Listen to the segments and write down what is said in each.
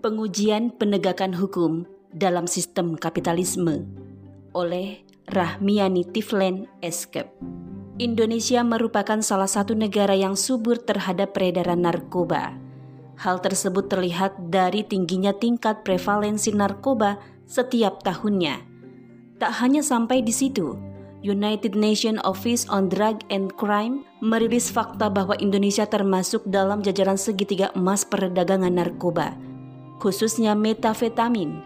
Pengujian Penegakan Hukum dalam Sistem Kapitalisme oleh Rahmiani Tiflen Eskep. Indonesia merupakan salah satu negara yang subur terhadap peredaran narkoba. Hal tersebut terlihat dari tingginya tingkat prevalensi narkoba setiap tahunnya. Tak hanya sampai di situ, United Nations Office on Drug and Crime merilis fakta bahwa Indonesia termasuk dalam jajaran segitiga emas perdagangan narkoba khususnya metafetamin,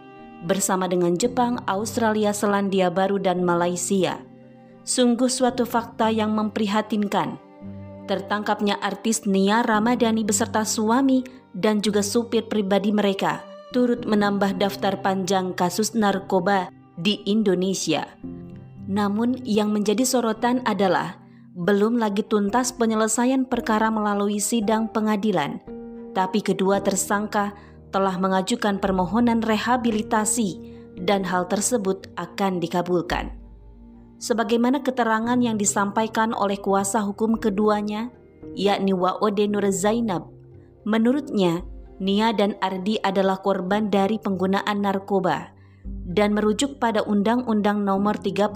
bersama dengan Jepang, Australia, Selandia Baru, dan Malaysia. Sungguh suatu fakta yang memprihatinkan. Tertangkapnya artis Nia Ramadhani beserta suami dan juga supir pribadi mereka turut menambah daftar panjang kasus narkoba di Indonesia. Namun yang menjadi sorotan adalah belum lagi tuntas penyelesaian perkara melalui sidang pengadilan, tapi kedua tersangka telah mengajukan permohonan rehabilitasi dan hal tersebut akan dikabulkan. Sebagaimana keterangan yang disampaikan oleh kuasa hukum keduanya, yakni Waode Nur Zainab, menurutnya Nia dan Ardi adalah korban dari penggunaan narkoba dan merujuk pada Undang-Undang Nomor 35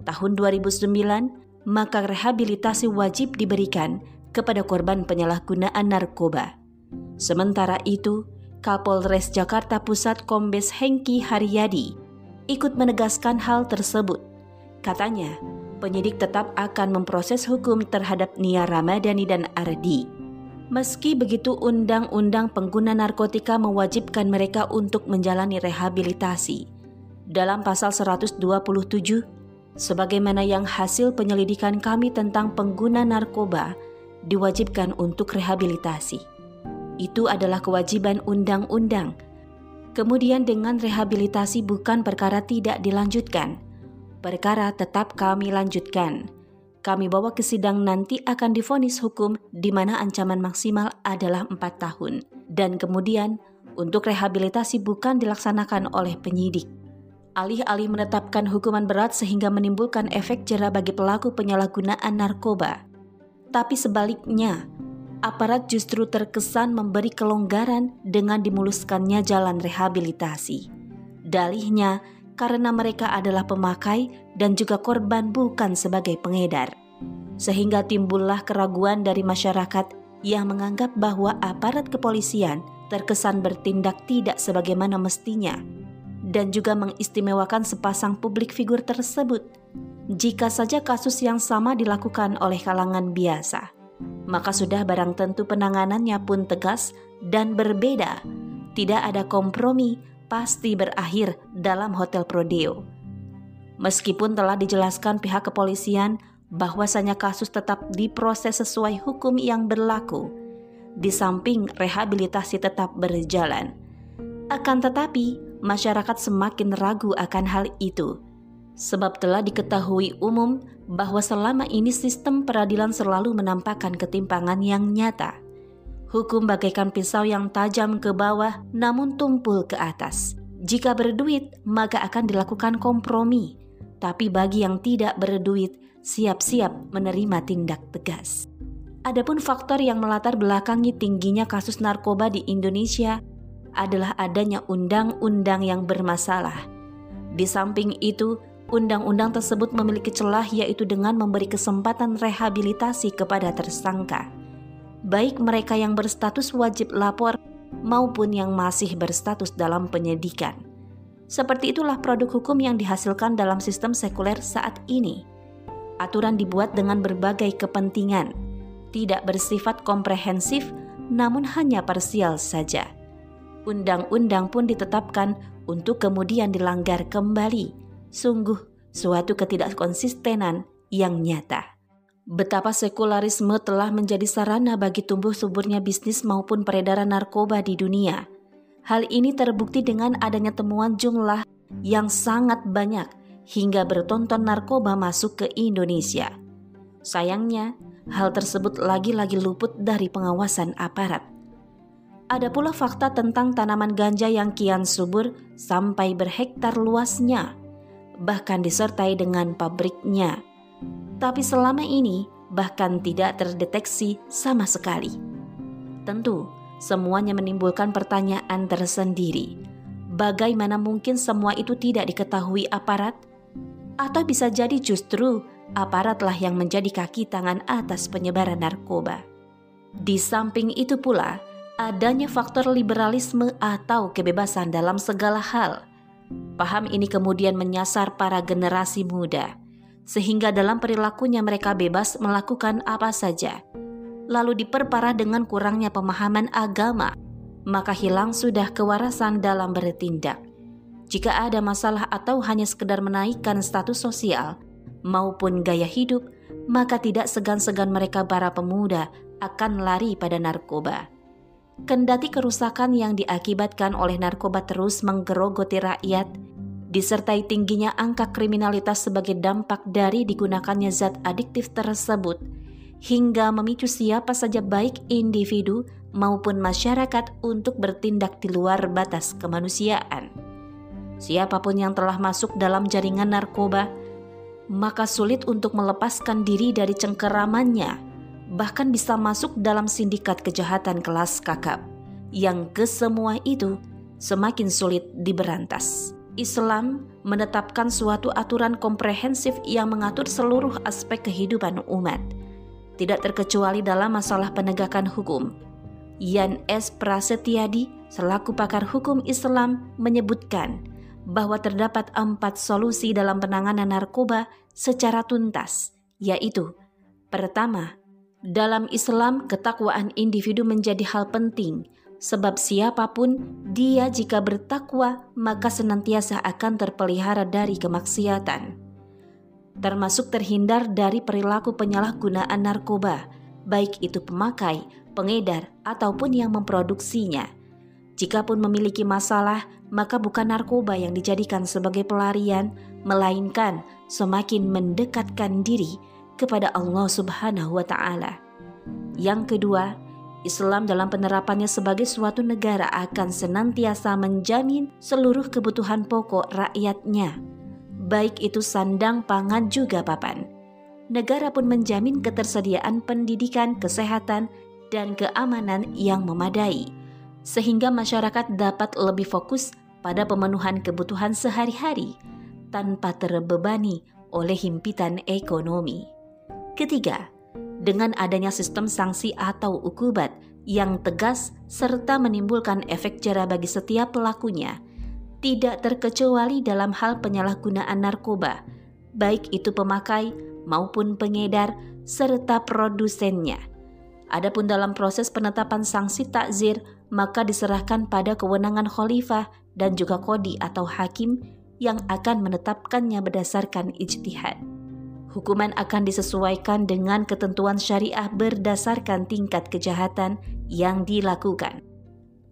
Tahun 2009, maka rehabilitasi wajib diberikan kepada korban penyalahgunaan narkoba. Sementara itu, Kapolres Jakarta Pusat Kombes Hengki Haryadi ikut menegaskan hal tersebut. Katanya, penyidik tetap akan memproses hukum terhadap Nia Ramadhani dan Ardi. Meski begitu undang-undang pengguna narkotika mewajibkan mereka untuk menjalani rehabilitasi. Dalam pasal 127, sebagaimana yang hasil penyelidikan kami tentang pengguna narkoba, diwajibkan untuk rehabilitasi itu adalah kewajiban undang-undang. Kemudian dengan rehabilitasi bukan perkara tidak dilanjutkan. Perkara tetap kami lanjutkan. Kami bawa ke sidang nanti akan difonis hukum di mana ancaman maksimal adalah 4 tahun. Dan kemudian untuk rehabilitasi bukan dilaksanakan oleh penyidik. Alih-alih menetapkan hukuman berat sehingga menimbulkan efek jera bagi pelaku penyalahgunaan narkoba. Tapi sebaliknya, aparat justru terkesan memberi kelonggaran dengan dimuluskannya jalan rehabilitasi. Dalihnya, karena mereka adalah pemakai dan juga korban bukan sebagai pengedar. Sehingga timbullah keraguan dari masyarakat yang menganggap bahwa aparat kepolisian terkesan bertindak tidak sebagaimana mestinya dan juga mengistimewakan sepasang publik figur tersebut jika saja kasus yang sama dilakukan oleh kalangan biasa maka sudah barang tentu penanganannya pun tegas dan berbeda. Tidak ada kompromi, pasti berakhir dalam Hotel Prodeo. Meskipun telah dijelaskan pihak kepolisian bahwasanya kasus tetap diproses sesuai hukum yang berlaku, di samping rehabilitasi tetap berjalan. Akan tetapi, masyarakat semakin ragu akan hal itu sebab telah diketahui umum bahwa selama ini sistem peradilan selalu menampakkan ketimpangan yang nyata. Hukum bagaikan pisau yang tajam ke bawah namun tumpul ke atas. Jika berduit, maka akan dilakukan kompromi. Tapi bagi yang tidak berduit, siap-siap menerima tindak tegas. Adapun faktor yang melatar belakangi tingginya kasus narkoba di Indonesia adalah adanya undang-undang yang bermasalah. Di samping itu, Undang-undang tersebut memiliki celah yaitu dengan memberi kesempatan rehabilitasi kepada tersangka, baik mereka yang berstatus wajib lapor maupun yang masih berstatus dalam penyidikan. Seperti itulah produk hukum yang dihasilkan dalam sistem sekuler saat ini. Aturan dibuat dengan berbagai kepentingan, tidak bersifat komprehensif, namun hanya parsial saja. Undang-undang pun ditetapkan untuk kemudian dilanggar kembali Sungguh suatu ketidakkonsistenan yang nyata. Betapa sekularisme telah menjadi sarana bagi tumbuh suburnya bisnis maupun peredaran narkoba di dunia. Hal ini terbukti dengan adanya temuan jumlah yang sangat banyak hingga bertonton narkoba masuk ke Indonesia. Sayangnya, hal tersebut lagi-lagi luput dari pengawasan aparat. Ada pula fakta tentang tanaman ganja yang kian subur sampai berhektar luasnya bahkan disertai dengan pabriknya. Tapi selama ini bahkan tidak terdeteksi sama sekali. Tentu, semuanya menimbulkan pertanyaan tersendiri. Bagaimana mungkin semua itu tidak diketahui aparat? Atau bisa jadi justru aparatlah yang menjadi kaki tangan atas penyebaran narkoba. Di samping itu pula, adanya faktor liberalisme atau kebebasan dalam segala hal. Paham ini kemudian menyasar para generasi muda, sehingga dalam perilakunya mereka bebas melakukan apa saja. Lalu diperparah dengan kurangnya pemahaman agama, maka hilang sudah kewarasan dalam bertindak. Jika ada masalah atau hanya sekedar menaikkan status sosial maupun gaya hidup, maka tidak segan-segan mereka para pemuda akan lari pada narkoba. Kendati kerusakan yang diakibatkan oleh narkoba terus menggerogoti rakyat, disertai tingginya angka kriminalitas sebagai dampak dari digunakannya zat adiktif tersebut, hingga memicu siapa saja baik individu maupun masyarakat untuk bertindak di luar batas kemanusiaan. Siapa pun yang telah masuk dalam jaringan narkoba, maka sulit untuk melepaskan diri dari cengkeramannya, bahkan bisa masuk dalam sindikat kejahatan kelas kakap, yang kesemua itu semakin sulit diberantas. Islam menetapkan suatu aturan komprehensif yang mengatur seluruh aspek kehidupan umat, tidak terkecuali dalam masalah penegakan hukum. Yan S. Prasetyadi, selaku pakar hukum Islam, menyebutkan bahwa terdapat empat solusi dalam penanganan narkoba secara tuntas, yaitu pertama, dalam Islam ketakwaan individu menjadi hal penting Sebab siapa pun dia jika bertakwa maka senantiasa akan terpelihara dari kemaksiatan. Termasuk terhindar dari perilaku penyalahgunaan narkoba, baik itu pemakai, pengedar, ataupun yang memproduksinya. Jikapun memiliki masalah, maka bukan narkoba yang dijadikan sebagai pelarian, melainkan semakin mendekatkan diri kepada Allah Subhanahu wa Ta'ala. Yang kedua, Islam dalam penerapannya sebagai suatu negara akan senantiasa menjamin seluruh kebutuhan pokok rakyatnya, baik itu sandang, pangan, juga papan. Negara pun menjamin ketersediaan pendidikan, kesehatan, dan keamanan yang memadai, sehingga masyarakat dapat lebih fokus pada pemenuhan kebutuhan sehari-hari tanpa terbebani oleh himpitan ekonomi. Ketiga, dengan adanya sistem sanksi atau ukubat yang tegas serta menimbulkan efek jera bagi setiap pelakunya, tidak terkecuali dalam hal penyalahgunaan narkoba, baik itu pemakai maupun pengedar serta produsennya. Adapun dalam proses penetapan sanksi takzir, maka diserahkan pada kewenangan khalifah dan juga kodi atau hakim yang akan menetapkannya berdasarkan ijtihad hukuman akan disesuaikan dengan ketentuan syariah berdasarkan tingkat kejahatan yang dilakukan.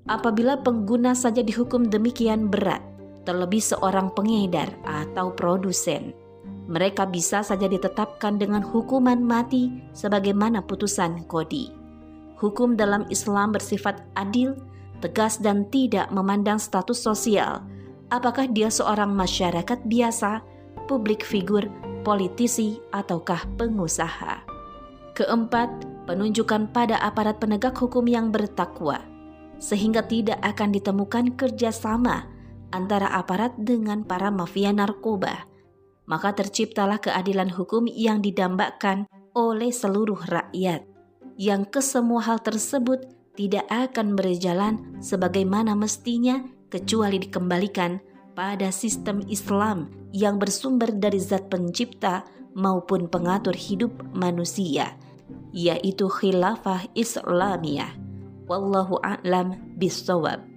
Apabila pengguna saja dihukum demikian berat, terlebih seorang pengedar atau produsen, mereka bisa saja ditetapkan dengan hukuman mati sebagaimana putusan kodi. Hukum dalam Islam bersifat adil, tegas dan tidak memandang status sosial, apakah dia seorang masyarakat biasa, publik figur, politisi, ataukah pengusaha. Keempat, penunjukan pada aparat penegak hukum yang bertakwa, sehingga tidak akan ditemukan kerjasama antara aparat dengan para mafia narkoba. Maka terciptalah keadilan hukum yang didambakan oleh seluruh rakyat, yang kesemua hal tersebut tidak akan berjalan sebagaimana mestinya kecuali dikembalikan pada sistem Islam yang bersumber dari zat pencipta maupun pengatur hidup manusia, yaitu khilafah Islamiyah. Wallahu a'lam bisawab.